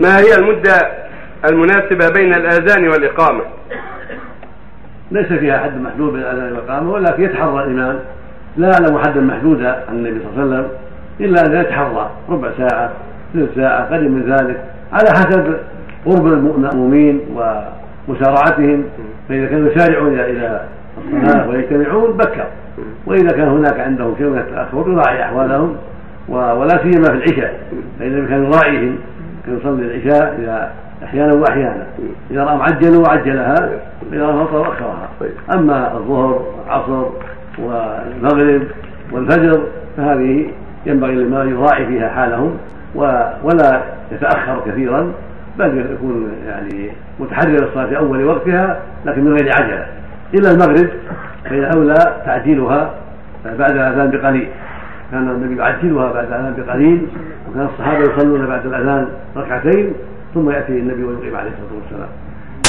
ما هي المدة المناسبة بين الآذان والإقامة؟ ليس فيها حد محدود بين الآذان والإقامة ولكن يتحرى الإمام. لا يعلم حدا محدودا عن النبي صلى الله عليه وسلم إلا ان يتحرى ربع ساعة ثلث ساعة قليل من ذلك على حسب قرب المأمومين ومسارعتهم. فإذا كانوا يسارعون إلى الصلاة ويجتمعون بكر. وإذا كان هناك عندهم شيء من التأخر يراعي أحوالهم ولا سيما في العشاء. فإذا كان يراعيهم يصلي العشاء إذا أحيانا وأحيانا. إذا رأى معجلا وعجلها واذا رأى فطر أخرها. أما الظهر والعصر والمغرب والفجر فهذه ينبغي للمرء يراعي فيها حالهم ولا يتأخر كثيرا بل يكون يعني متحرر الصلاة في أول وقتها لكن من غير عجلة. إلا المغرب فإن أولى تعجيلها بعد الأذان بقليل. كان النبي يعجلها بعد الأذان بقليل وكان الصحابة يصلون بعد الأذان ركعتين ثم يأتي النبي ويقيم عليه الصلاة والسلام.